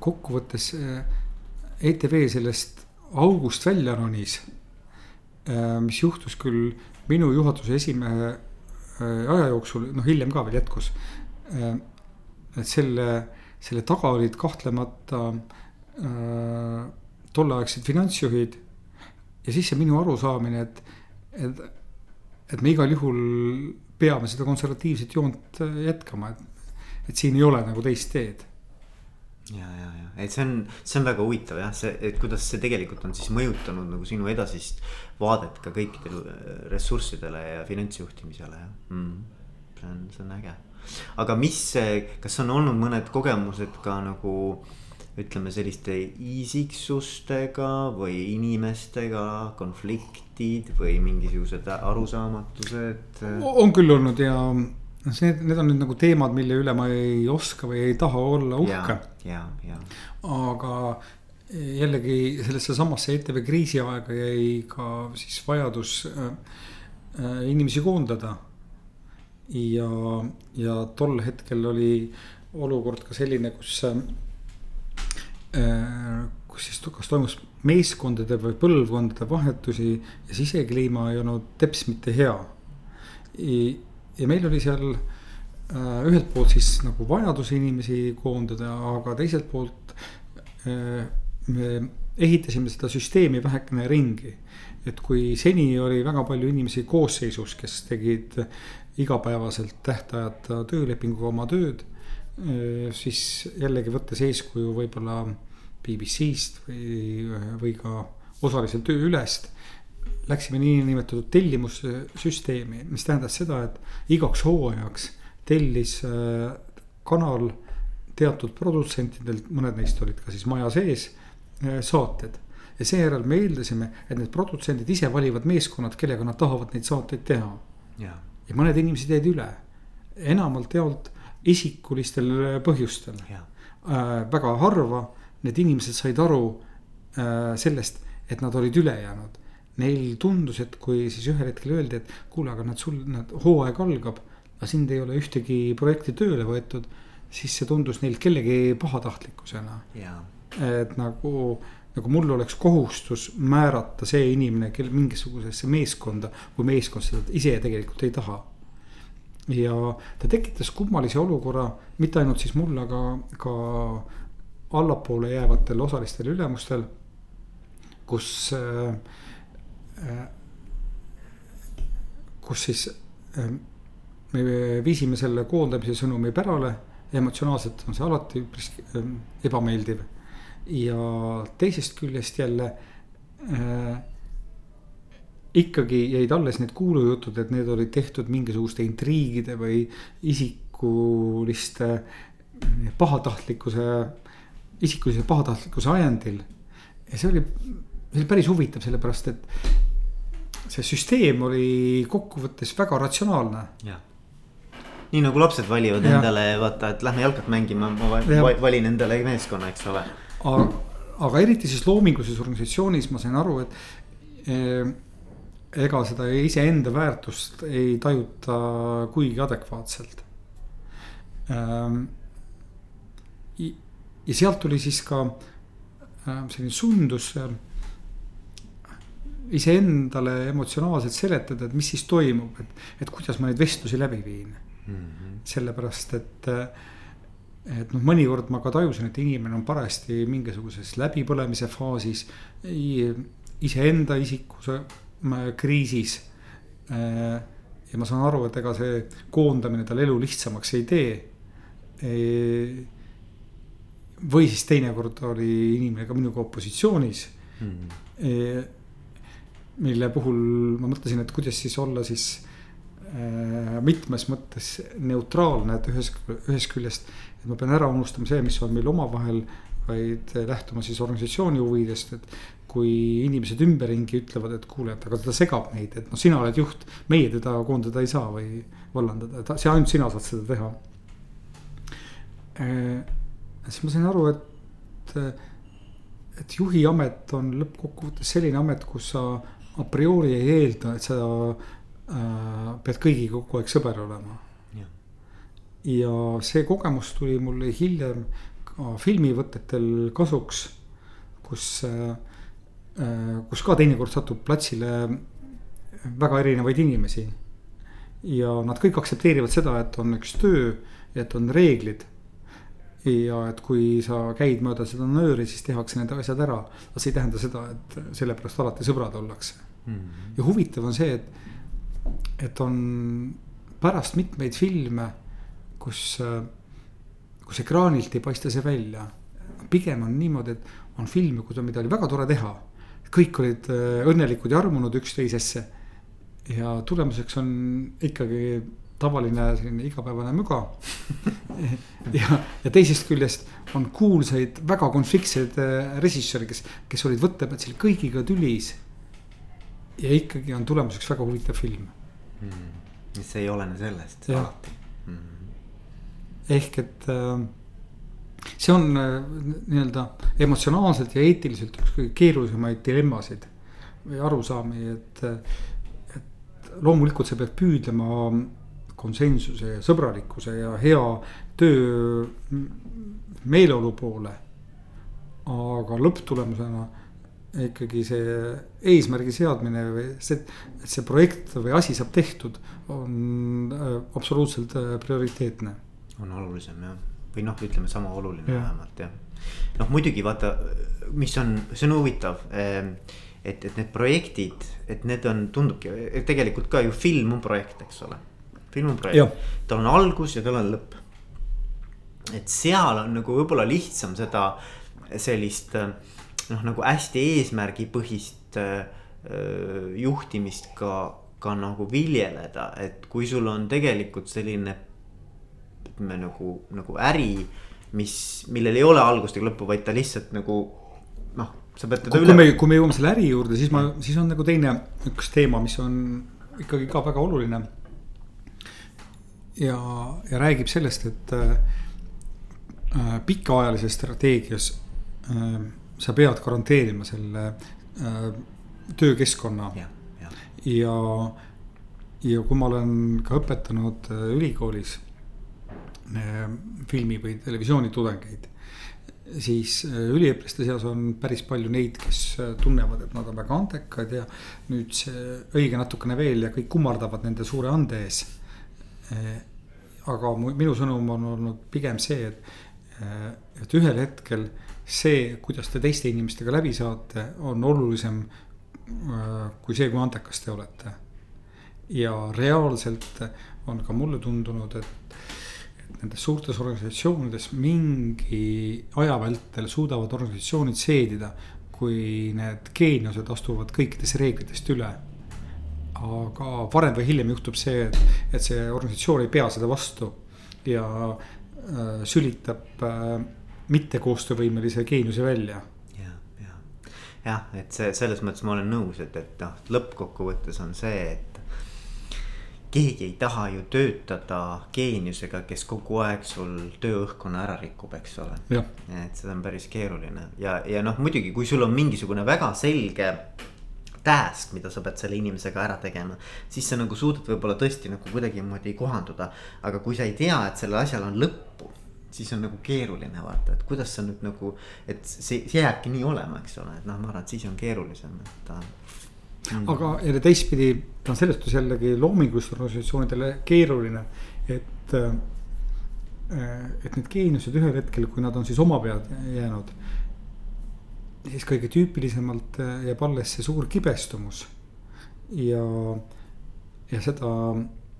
kokkuvõttes ETV sellest august välja ronis. mis juhtus küll minu juhatuse esimehe aja jooksul, noh hiljem ka veel jätkus. et selle selle taga olid kahtlemata äh, tolleaegsed finantsjuhid. ja siis see minu arusaamine, et, et, et me igal juhul peame seda konservatiivset joont äh, jätkama, et, et siin ei ole nagu teist teed. Ja, ja, ja, et see on, see on väga huvitav jah, see, et kuidas see tegelikult on siis mõjutanud nagu sinu edasist vaadet ka kõikidele äh, ressurssidele ja finantsjuhtimisele jah. Mm.. see on, see on äge aga mis, kas on olnud mõned kogemused ka nagu ütleme selliste isiksustega või inimestega, konfliktid või mingisugused arusaamatused? on küll olnud ja see, need on nüüd nagu teemad, mille üle ma ei oska või ei taha olla uhke. aga jällegi sellesse samasse ETV kriisiaega jäi ka siis vajadus äh, äh, inimesi koondada ja, ja tol hetkel oli olukord ka selline, kus äh,. kus siis, kas toimus meeskondade või põlvkondade vahetusi ja sisekliima ei olnud teps mitte hea. ja meil oli seal äh, ühelt poolt siis nagu vajadus inimesi koondada, aga teiselt poolt äh, me ehitasime seda süsteemi vähekene ringi. et kui seni oli väga palju inimesi koosseisus, kes tegid igapäevaselt tähtajata töölepinguga oma tööd. siis jällegi võttes eeskuju võib-olla BBC-st või, või ka osaliselt Tööülest. Läksime niinimetatud tellimussüsteemi, mis tähendas seda, et igaks hooajaks tellis kanal teatud produtsentidelt, mõned neist olid ka siis maja sees, saated ja seejärel me eeldasime, et need produtsendid ise valivad meeskonnad, kellega nad tahavad neid saateid teha ja mõned inimesed jäid üle, enamalt jaolt isikulistel põhjustel. Äh, väga harva need inimesed said aru äh, sellest, et nad olid üle jäänud. Neil tundus, et kui siis ühel hetkel öeldi, et kuule, aga nad sul, nad hooaeg algab, aga sind ei ole ühtegi projekti tööle võetud, siis see tundus neil kellegi pahatahtlikkusena. et nagu nagu mul oleks kohustus määrata see inimene, kel mingisugusesse meeskonda, kui meeskond seda ise tegelikult ei taha. ja ta tekitas kummalise olukorra mitte ainult siis mulle, aga ka allapoole jäävatel osalistel ülemustel, kus äh,. äh kus siis äh, me viisime selle koondamise sõnumi pärale, emotsionaalselt on see alati üpris äh, ebameeldiv ja teisest küljest jälle äh, ikkagi jäid alles need kuulujutud, et need olid tehtud mingisuguste intriigide või isikuliste pahatahtlikkuse, isikulise pahatahtlikkuse ajendil. ja see oli, see oli päris huvitav, sellepärast et see süsteem oli kokkuvõttes väga ratsionaalne. nii nagu lapsed valivad ja. endale, vaata, et lähme jalkat mängima, ma valin endale meeskonna, eks ole aga, aga eriti siis loomingulises organisatsioonis ma sain aru, et eh, ega seda iseenda väärtust ei tajuta kuigi adekvaatselt. Ehm, ja sealt tuli siis ka ehm, selline sundus iseendale emotsionaalselt seletada, et mis siis toimub, et, et kuidas ma neid vestlusi läbi viin mm. -hmm. sellepärast, et et noh, mõnikord ma ka tajusin, et inimene on parajasti mingisuguses läbipõlemise faasis. iseenda isikuse kriisis. Äh, ja ma saan aru, et ega see koondamine tal elu lihtsamaks ei tee. või siis teinekord oli inimene ka minuga opositsioonis mm.. mille puhul ma mõtlesin, et kuidas siis olla siis äh, mitmes mõttes neutraalne, et ühest, ühest küljest et ma pean ära unustama see, mis on meil omavahel, vaid lähtuma siis organisatsiooni huvidest, et kui inimesed ümberringi ütlevad, et kuule, et aga ta segab meid, et noh, sina oled juht, meie teda koondada ei saa või vallandada, et see ainult sina saad seda teha. Äh, siis ma sain aru, et, et, juhi amet on lõppkokkuvõttes selline amet, kus sa a priori ei eelda, et sa äh, pead kõigiga kogu aeg sõber olema. Ja see kogemus tuli mulle hiljem ka filmivõtetel kasuks, kus äh, äh,, kus ka teinekord satub platsile väga erinevaid inimesi. ja nad kõik aktsepteerivad seda, et on üks töö, et on reeglid ja et kui sa käid mööda seda nööri, siis tehakse need asjad ära. aga see ei tähenda seda, et sellepärast alati sõbrad ollakse mm. -hmm. ja huvitav on see, et, et on pärast mitmeid filme, kus, kus ekraanilt ei paista see välja. pigem on niimoodi, et on filme, kus on, mida oli väga tore teha. kõik olid äh, õnnelikud ja armunud üksteisesse. ja tulemuseks on ikkagi tavaline selline igapäevane müga ja, ja teisest küljest on kuulsaid, väga konfliktseid äh, režissööre, kes, kes olid võtteplatsil kõigiga tülis. ja ikkagi on tulemuseks väga huvitav film mm.. mis ei olene sellest alati mm.. Ehk et äh, see on äh, nii-öelda emotsionaalselt ja eetiliselt üks kõige keerulisemaid dilemmasid või arusaami, et, et loomulikult sa pead püüdlema konsensuse ja sõbralikkuse ja hea töö meeleolu poole. aga lõpptulemusena ikkagi see eesmärgi seadmine või see, et see projekt või asi saab tehtud, on äh, absoluutselt prioriteetne. On olulisem jah, või noh, ütleme sama oluline ja. vähemalt jah. noh, muidugi vaata, mis on, see on huvitav ehm, et, et need projektid, et need on, tundubki tegelikult ka ju film on projekt, eks ole filmiprojekt, tal on algus ja tal on lõpp. et seal on nagu võib-olla lihtsam seda sellist noh, nagu hästi eesmärgipõhist äh, juhtimist ka, ka nagu viljeleda, et kui sul on tegelikult selline ütleme nagu, nagu äri, mis, millel ei ole algust ega lõppu, vaid ta lihtsalt nagu noh, sa pead teda üle. kui me, kui me jõuame selle äri juurde, siis ma, siis on nagu teine üks teema, mis on ikkagi ka väga oluline ja, ja räägib sellest, et äh, pikaajalises strateegias äh, sa pead garanteerima selle äh, töökeskkonna. ja, ja, ja, ja kui ma olen ka õpetanud äh, ülikoolis filmi või televisiooni tudengeid siis äh, üliõpilaste seas on päris palju neid, kes äh, tunnevad, et nad on väga andekad ja nüüd see õige natukene veel ja kõik kummardavad nende suure ande ees aga minu sõnum on olnud pigem see, et, et ühel hetkel see, kuidas te teiste inimestega läbi saate, on olulisem kui see, kui andekas te olete. ja reaalselt on ka mulle tundunud, et nendes suurtes organisatsioonides mingi aja vältel suudavad organisatsioonid seedida, kui need geeniused astuvad kõikidest reeglitest üle aga varem või hiljem juhtub see, et, et see organisatsioon ei pea seda vastu ja äh, sülitab äh, mitte koostöövõimelise geeniuse välja. ja, ja, jah, et see selles mõttes ma olen nõus, et, et noh, lõppkokkuvõttes on see, et keegi ei taha ju töötada geeniusega, kes kogu aeg sul tööõhkkonna ära rikub, eks ole. et seda on päris keeruline ja, ja noh, muidugi, kui sul on mingisugune väga selge task, mida sa pead selle inimesega ära tegema. siis sa nagu suudad võib-olla tõesti nagu kuidagimoodi kohanduda. aga kui sa ei tea, et sellel asjal on lõppu, siis on nagu keeruline vaata, et kuidas sa nüüd nagu. et see, see jääbki nii olema, eks ole, et noh, ma arvan, et siis on keerulisem, et mm.. aga jälle teistpidi on selles suhtes jällegi loomingulistele organisatsioonidele keeruline, et äh, et need geeniused ühel hetkel, kui nad on siis oma pead jäänud siis kõige tüüpilisemalt äh, jääb alles see suur kibestumus. ja, ja seda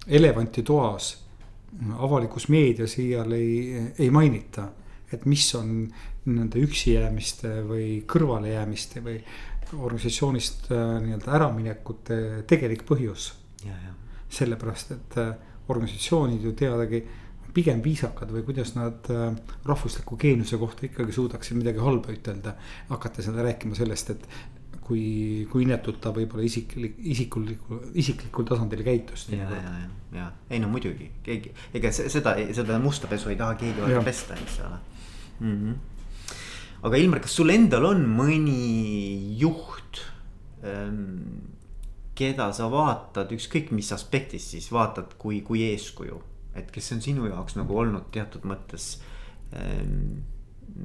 elevanti toas avalikus meedias iial ei, ei mainita. et mis on nende üksijäämiste või kõrvalejäämiste või organisatsioonist äh, nii-öelda äraminekute tegelik põhjus. sellepärast, et äh, organisatsioonid ju teadagi pigem viisakad või kuidas nad äh, rahvusliku geeniuse kohta ikkagi suudaksid midagi halba ütelda. hakata seda rääkima sellest, et kui, kui inetult ta võib-olla isiklik, isikulikul, isiklikul tasandil käitus. ja, ja, ja, ja ei no muidugi, keegi, ega seda, seda musta pesu ei taha keegi väga pesta, eks ole mm. -hmm. Aga Ilmar, kas sul endal on mõni juht ähm,? keda sa vaatad ükskõik mis aspektist siis vaatad kui, kui eeskuju, et kes on sinu jaoks nagu olnud teatud mõttes ähm,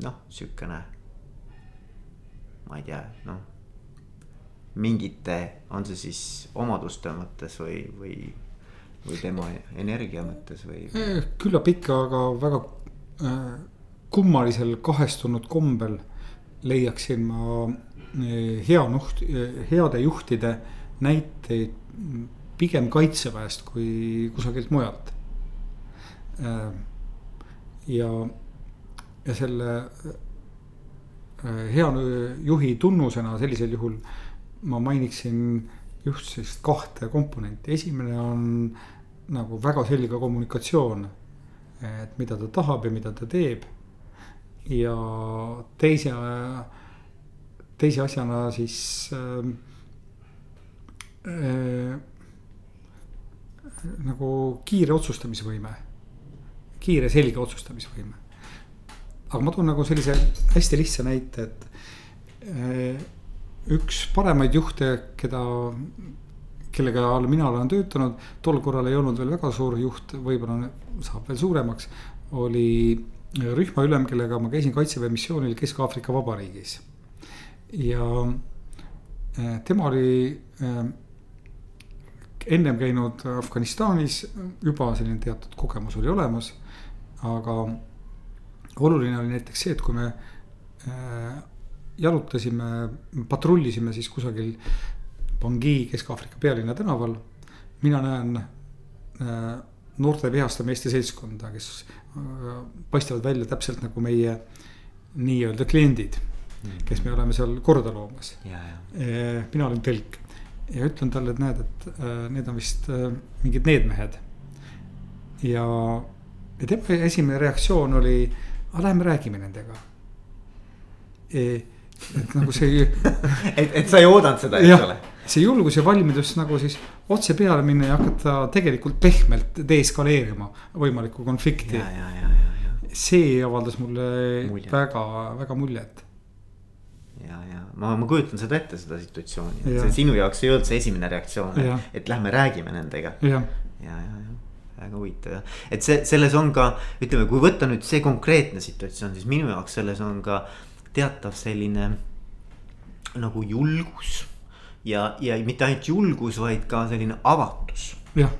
noh, sihukene. ma ei tea, noh mingite, on see siis omaduste mõttes või, või, või tema energia mõttes või? Eh, küllap ikka, aga väga äh, kummalisel kahestunud kombel leiaksin ma äh, hea nuht- äh,, heade juhtide näiteid pigem kaitseväest kui kusagilt mujalt äh,. ja, ja selle hea juhi tunnusena sellisel juhul ma mainiksin just sellist kahte komponenti, esimene on nagu väga selge kommunikatsioon. et mida ta tahab ja mida ta teeb. Ja teise, teise asjana siis äh, äh, nagu kiire otsustamisvõime. kiire, selge otsustamisvõime. aga ma toon nagu sellise hästi lihtsa näite, et äh, üks paremaid juhte, keda, kellega mina olen töötanud, tol korral ei olnud veel väga suur juht, võib-olla saab veel suuremaks. oli rühmaülem, kellega ma käisin kaitseväe missioonil Kesk-Aafrika Vabariigis. ja eh, tema oli eh, ennem käinud Afganistanis, juba selline teatud kogemus oli olemas. aga oluline oli näiteks see, et kui me eh, jalutasime, patrullisime siis kusagil Bangui Kesk-Aafrika pealinna tänaval. mina näen noorte vihaste meeste seltskonda, kes paistavad välja täpselt nagu meie nii-öelda kliendid mm. kes me oleme seal korda loomas. Äh, mina olen tõlk ja ütlen talle, et näed, et äh, need on vist äh, mingid need mehed. ja, ja tema esimene reaktsioon oli, aga lähme räägime nendega e et nagu see et, et sa ei oodanud seda, eks ole. See julgus ja valmidus nagu siis otse peale minna ja hakata tegelikult pehmelt deeskaleerima võimalikku konflikti. see avaldas mulle Mulje. väga, väga muljet. ja, ja ma, ma kujutan seda ette, seda situatsiooni, et see sinu jaoks ei olnud see esimene reaktsioon, et lähme räägime nendega. ja, ja, ja väga huvitav et see, selles on ka, ütleme, kui võtta nüüd see konkreetne situatsioon, siis minu jaoks selles on ka teatav selline nagu julgus. Ja, ja mitte ainult julgus, vaid ka selline avatus. jah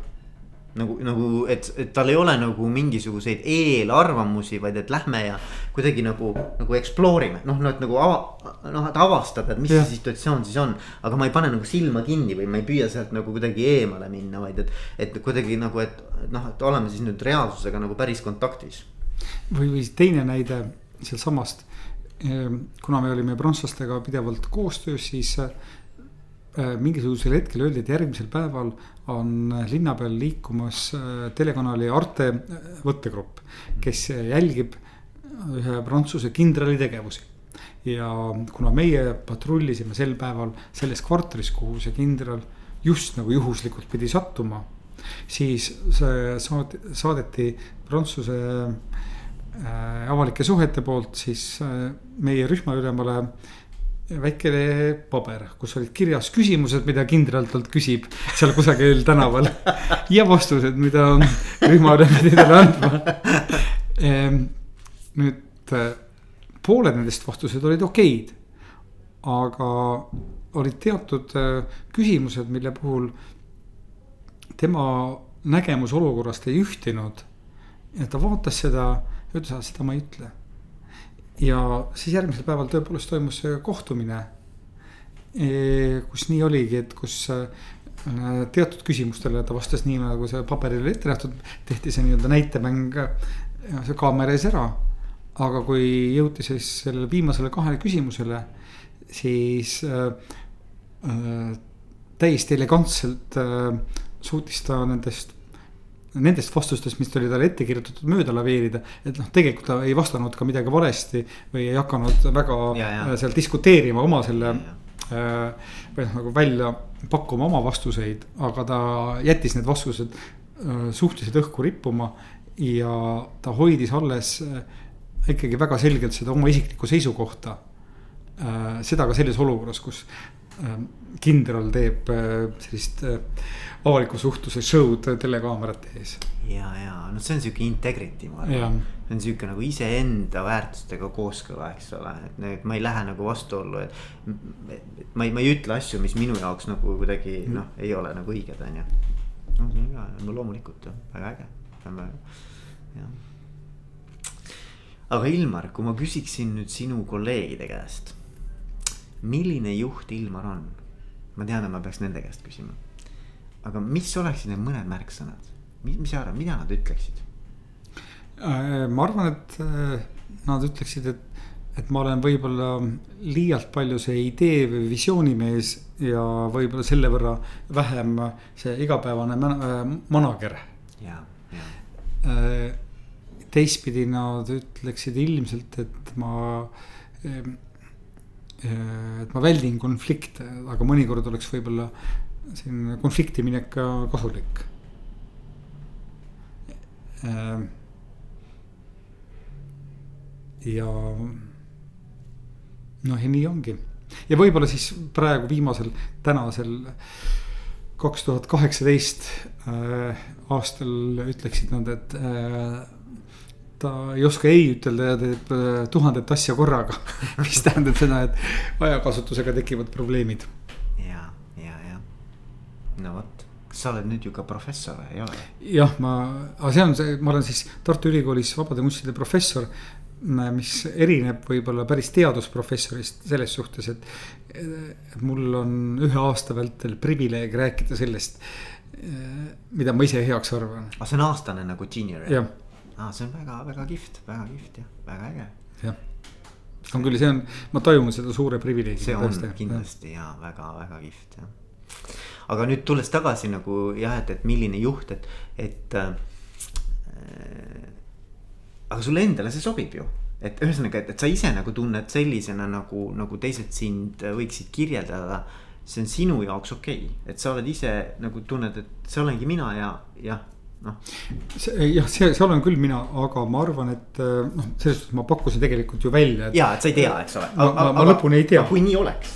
nagu, nagu, et, et tal ei ole nagu mingisuguseid eelarvamusi, vaid et lähme ja kuidagi nagu, nagu explore ime, noh, noh, et nagu ava-, noh, et avastada, et mis ja. see situatsioon siis on. aga ma ei pane nagu silma kinni või ma ei püüa sealt nagu kuidagi eemale minna, vaid et, et kuidagi nagu, et noh, et oleme siis nüüd reaalsusega nagu päris kontaktis. või, või teine näide sealtsamast Ehm, kuna me olime prantslastega pidevalt koostöös, siis mingisugusel hetkel öeldi, et järgmisel päeval on linna peal liikumas äh, telekanali Arte äh, võttegrupp, kes jälgib ühe prantsuse kindrali tegevusi. ja kuna meie patrullisime sel päeval selles kvartalis, kuhu see kindral just nagu juhuslikult pidi sattuma, siis see saadeti Prantsuse Äh, avalike suhete poolt siis äh, meie rühmaülemale väike paber, kus olid kirjas küsimused, mida kindral talt küsib seal kusagil tänaval. ja vastused, mida rühmaülem pidi talle andma. Ehm, nüüd pooled nendest vastused olid okeid. aga olid teatud küsimused, mille puhul tema nägemus olukorrast ei ühtinud. ja ta vaatas seda ütles, seda ma ei ütle. Ja siis järgmisel päeval tõepoolest toimus kohtumine. E, kus nii oligi, et kus äh, teatud küsimustele ta vastas nii nagu see paberil ette nähtud, tehti see nii-öelda näitemäng see kaamera ees ära. aga kui jõuti siis sellele viimasele kahele küsimusele, siis äh, täiesti elegantselt äh, suutis ta nendest nendest vastustest, mis oli talle ette kirjutatud, mööda laveerida. et noh, tegelikult ta ei vastanud ka midagi valesti või ei hakanud väga ja, ja. Äh, seal diskuteerima oma selle. Äh, või noh, nagu välja pakkuma oma vastuseid, aga ta jättis need vastused äh, suhteliselt õhku rippuma. ja ta hoidis alles ikkagi väga selgelt seda oma isiklikku seisukohta seda ka selles olukorras, kus kindral teeb äh, sellist äh, avaliku suhtluse show'd telekaamerate ees. ja, ja noh, see on sihuke integrity, ma arvan. see on sihuke nagu iseenda väärtustega kooskõla, eks ole, et ma ei lähe nagu vastuollu, et. ma ei, ma ei ütle asju, mis minu jaoks nagu kuidagi mm. noh, ei ole nagu õiged, on ju. no see on no loomulikult väga äge, väga, jah aga Ilmar, kui ma küsiksin nüüd sinu kolleegide käest. milline juht Ilmar on? Ma tean, et ma peaks nende käest küsima. aga mis oleksid need mõned märksõnad, mis, mis sa arvad, mida nad ütleksid? Äh, ma arvan, et äh, nad ütleksid, et, et ma olen võib-olla liialt palju see idee või visioonimees ja võib-olla selle võrra vähem see igapäevane äh, manager. ja, ja teistpidi nad ütleksid ilmselt, et ma. Eh, et ma väldin konflikte, aga mõnikord oleks võib-olla selline konflikti minek ka kasulik. Ehm, ja noh, ja nii ongi ja võib-olla siis praegu viimasel, tänasel kaks tuhat kaheksateist äh, aastal ütleksid nad, et äh, ta ei oska ei ütelda ja teeb äh, tuhandet asja korraga mis tähendab seda, et ajakasutusega tekivad probleemid. ja, ja, ja no vot, sa oled nüüd ju ka professor ei ole? jah, ma, aga see on see, ma olen siis Tartu Ülikoolis vabade kunstide professor. mis erineb võib-olla päris teadusprofessorist selles suhtes, et, et mul on ühe aasta vältel privileeg rääkida sellest, mida ma ise heaks arvan. aga see on aastane nagu junior? jah aa, see on väga-väga kihvt, väga kihvt jah, väga äge. jah, on küll, see on, ma tajun seda suure privileegi. see on tõesti, kindlasti ja väga-väga kihvt jah. aga nüüd tulles tagasi nagu jah, et, et milline juht, et, et äh,. aga sulle endale see sobib ju et ühesõnaga, et, et sa ise nagu tunned sellisena nagu, nagu teised sind võiksid kirjeldada. see on sinu jaoks okei okay., et sa oled ise nagu tunned, et see olengi mina ja jah, noh. jah, see, see olen küll mina, aga ma arvan, et eh, noh, selles suhtes ma pakkusin tegelikult ju välja. ja, et sa ei tea, eks ole. ma, ma, ma lõpuni ei tea. kui nii oleks?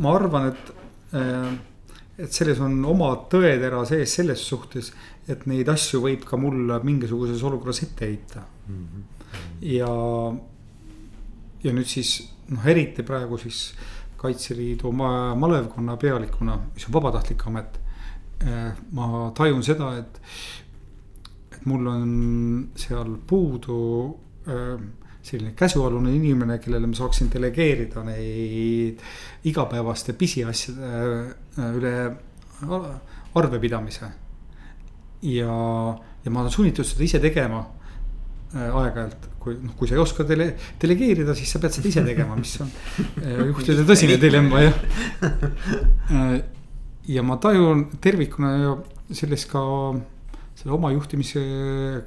ma arvan, et, eh, et selles on oma tõetera sees selles suhtes, et neid asju võib ka mulle mingisuguses olukorras ette heita mm. -hmm. ja, ja nüüd siis noh, eriti praegu siis Kaitseliidu malevkonna pealikuna, mis on vabatahtlik amet ma tajun seda, et, et mul on seal puudu äh, selline käsualune inimene, kellele ma saaksin delegeerida neid igapäevaste pisiasjade äh, üle arvepidamise. ja, ja ma olen sunnitud seda ise tegema aeg-ajalt, kui noh, kui sa ei oska dele-, delegeerida, siis sa pead seda ise tegema, mis on juhtide tõsine dilemma jah ja ma tajun tervikuna ju selles ka selle oma juhtimise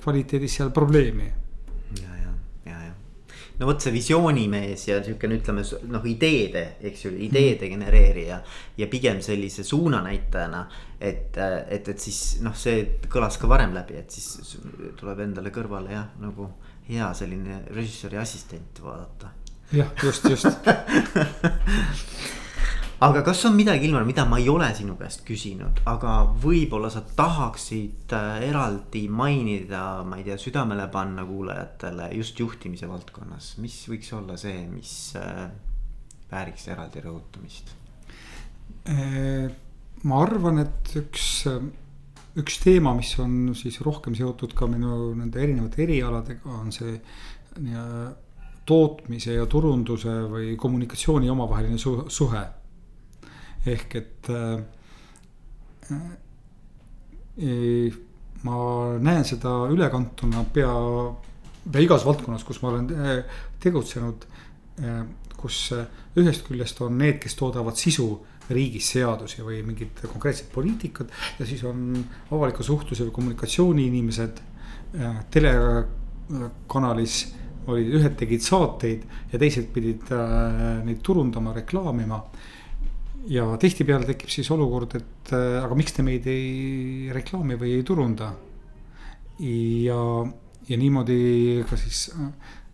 kvaliteedis seal probleemi. ja, ja, ja, ja no vot see visioonimees ja siukene, ütleme noh, ideede, eks ju, ideede mm. genereerija. ja pigem sellise suunanäitajana, et, et, et siis noh, see kõlas ka varem läbi, et siis tuleb endale kõrvale jah, nagu hea selline režissööri assistent vaadata. jah, just, just aga kas on midagi, Ilmar, mida ma ei ole sinu käest küsinud, aga võib-olla sa tahaksid äh, eraldi mainida, ma ei tea, südamele panna kuulajatele just juhtimise valdkonnas, mis võiks olla see, mis äh, vääriks eraldi rõhutamist? Äh, ma arvan, et üks, üks teema, mis on siis rohkem seotud ka minu nende erinevate erialadega, on see tootmise ja turunduse või kommunikatsiooni omavaheline suhe ehk et äh, äh, ma näen seda ülekantuna pea, pea igas valdkonnas, kus ma olen äh, tegutsenud äh,. kus äh, ühest küljest on need, kes toodavad sisu riigis seadusi või mingit konkreetset poliitikat ja siis on avaliku suhtluse või kommunikatsiooni inimesed äh, telekanalis olid, ühed tegid saateid ja teised pidid äh, neid turundama, reklaamima ja tihtipeale tekib siis olukord, et äh, aga miks te meid ei reklaami või ei turunda. ja, ja niimoodi ka siis äh,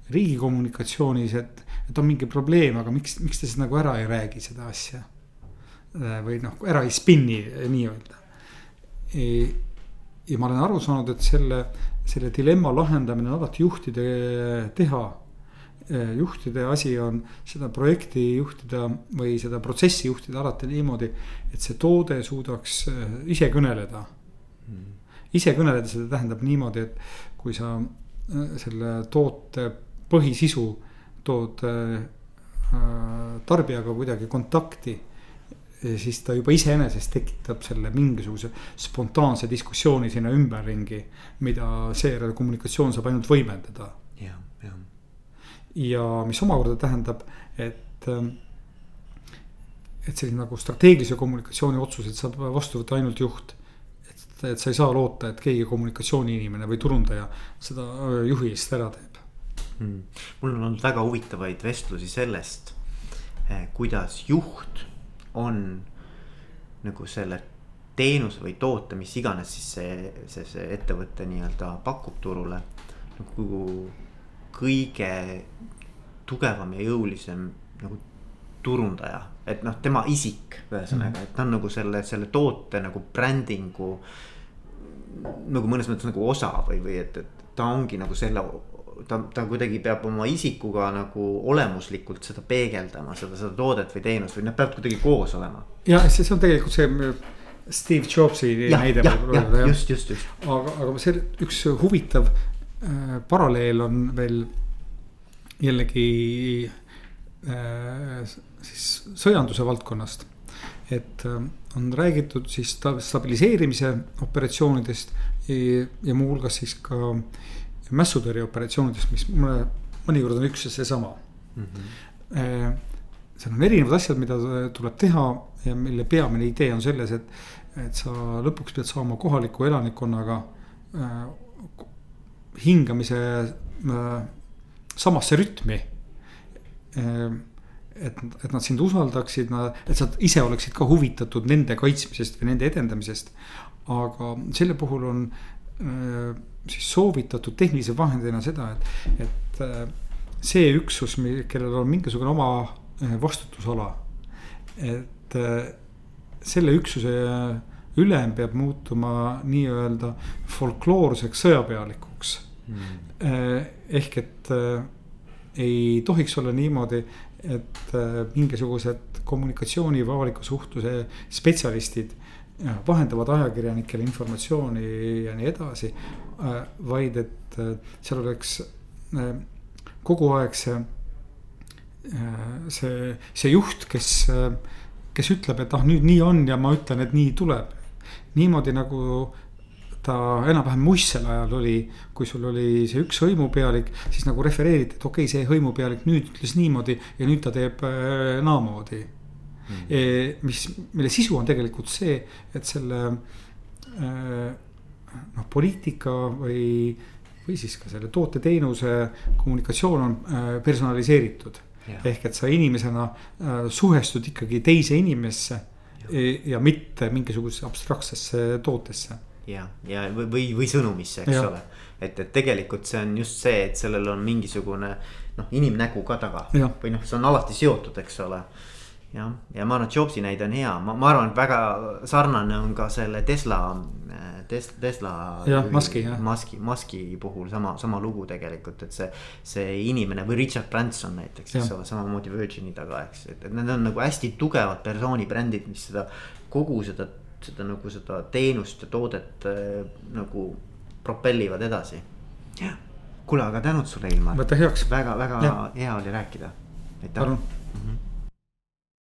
riigi kommunikatsioonis, et, et on mingi probleem, aga miks, miks te siis nagu ära ei räägi seda asja. või noh, ära ei spinni nii-öelda. ja ma olen aru saanud, et selle, selle dilemma lahendamine on alati juhtide teha juhtide asi on seda projekti juhtida või seda protsessi juhtida alati niimoodi, et see toode suudaks ise kõneleda. Mm ise kõneleda, seda tähendab niimoodi, et kui sa äh, selle toote põhisisu tood äh, tarbijaga kuidagi kontakti siis ta juba iseenesest tekitab selle mingisuguse spontaanse diskussiooni sinna ümberringi, mida seejärel kommunikatsioon saab ainult võimendada. ja, ja. mis omakorda tähendab, et, äh, et selline nagu strateegilise kommunikatsiooni otsused saab vastu võtta ainult juht et, et sa ei saa loota, et keegi kommunikatsiooniinimene või turundaja seda äh, juhi eest ära teeb hmm.. mul on olnud väga huvitavaid vestlusi sellest, eh, kuidas juht on nagu selle teenuse või toote, mis iganes siis see, see, see ettevõte nii-öelda pakub turule. nagu kõige tugevam ja jõulisem nagu turundaja, et noh, tema isik, ühesõnaga, mm. et ta on nagu selle, selle toote nagu brändingu. nagu mõnes mõttes nagu osa või, või et, et ta ongi nagu selle, ta, ta kuidagi peab oma isikuga nagu olemuslikult seda peegeldama, seda, seda toodet või teenust või nad peavad kuidagi koos olema. jah, see, see on tegelikult see Steve Jobsi ja, näide. just, just, just. aga, aga see üks huvitav paralleel on veel jällegi äh, siis sõjanduse valdkonnast. et äh, on räägitud siis stabiliseerimise operatsioonidest ja muuhulgas siis ka mässutõrje operatsioonidest, mis mõne, mõnikord on üks ja seesama mm. -hmm. seal on erinevad asjad, mida tuleb teha ja mille peamine idee on selles, et, et sa lõpuks pead saama kohaliku elanikkonnaga äh, hingamise äh, samasse rütmi äh, et, et nad sind usaldaksid, et sa ise oleksid ka huvitatud nende kaitsmisest või nende edendamisest. aga selle puhul on äh, siis soovitatud tehnilise vahendina seda, et, et see üksus, kellel on mingisugune oma vastutusala. et selle üksuse ülem peab muutuma nii-öelda folkloorseks sõjapealikuks. Ehk et ei tohiks olla niimoodi, et äh, mingisugused kommunikatsiooni või avaliku suhtluse spetsialistid vahendavad ajakirjanikele informatsiooni ja nii edasi. Vaid et seal oleks kogu aeg see, see, see juht, kes, kes ütleb, et ah nüüd nii on ja ma ütlen, et nii tuleb. niimoodi nagu ta enam-vähem muistsel ajal oli, kui sul oli see üks hõimupealik, siis nagu refereeriti, et okei okay,, see hõimupealik nüüd ütles niimoodi ja nüüd ta teeb äh, naamoodi. Mm.. E, mis, mille sisu on tegelikult see, et selle äh, noh, poliitika või, või siis ka selle toote-teenuse kommunikatsioon on äh, personaliseeritud. ehk et sa inimesena suhestud ikkagi teise inimesse ja, ja mitte mingisugusesse abstraktsesse tootesse ja, ja või, või, või sõnumisse, eks ja. ole. et, et tegelikult see on just see, et sellel on mingisugune noh, inimnägu ka taga ja. või noh, see on alati seotud, eks ole. jah, ja ma arvan, et Jobsi näide on hea, ma, ma arvan, et väga sarnane on ka selle Tesla, Tesla, Tesla. jah, Musk'i jah. Musk'i, Musk'i puhul sama, sama lugu tegelikult, et see, see inimene või Richard Branson näiteks, eks ole, samamoodi Virgin'i taga, eks, et, et need on nagu hästi tugevad persoonibrändid, mis seda kogu seda seda nagu seda teenust ja toodet äh, nagu propellivad edasi. jah, kuule, aga tänud sulle, Ilmar. võta heaks. väga, väga ja. hea oli rääkida. aitäh.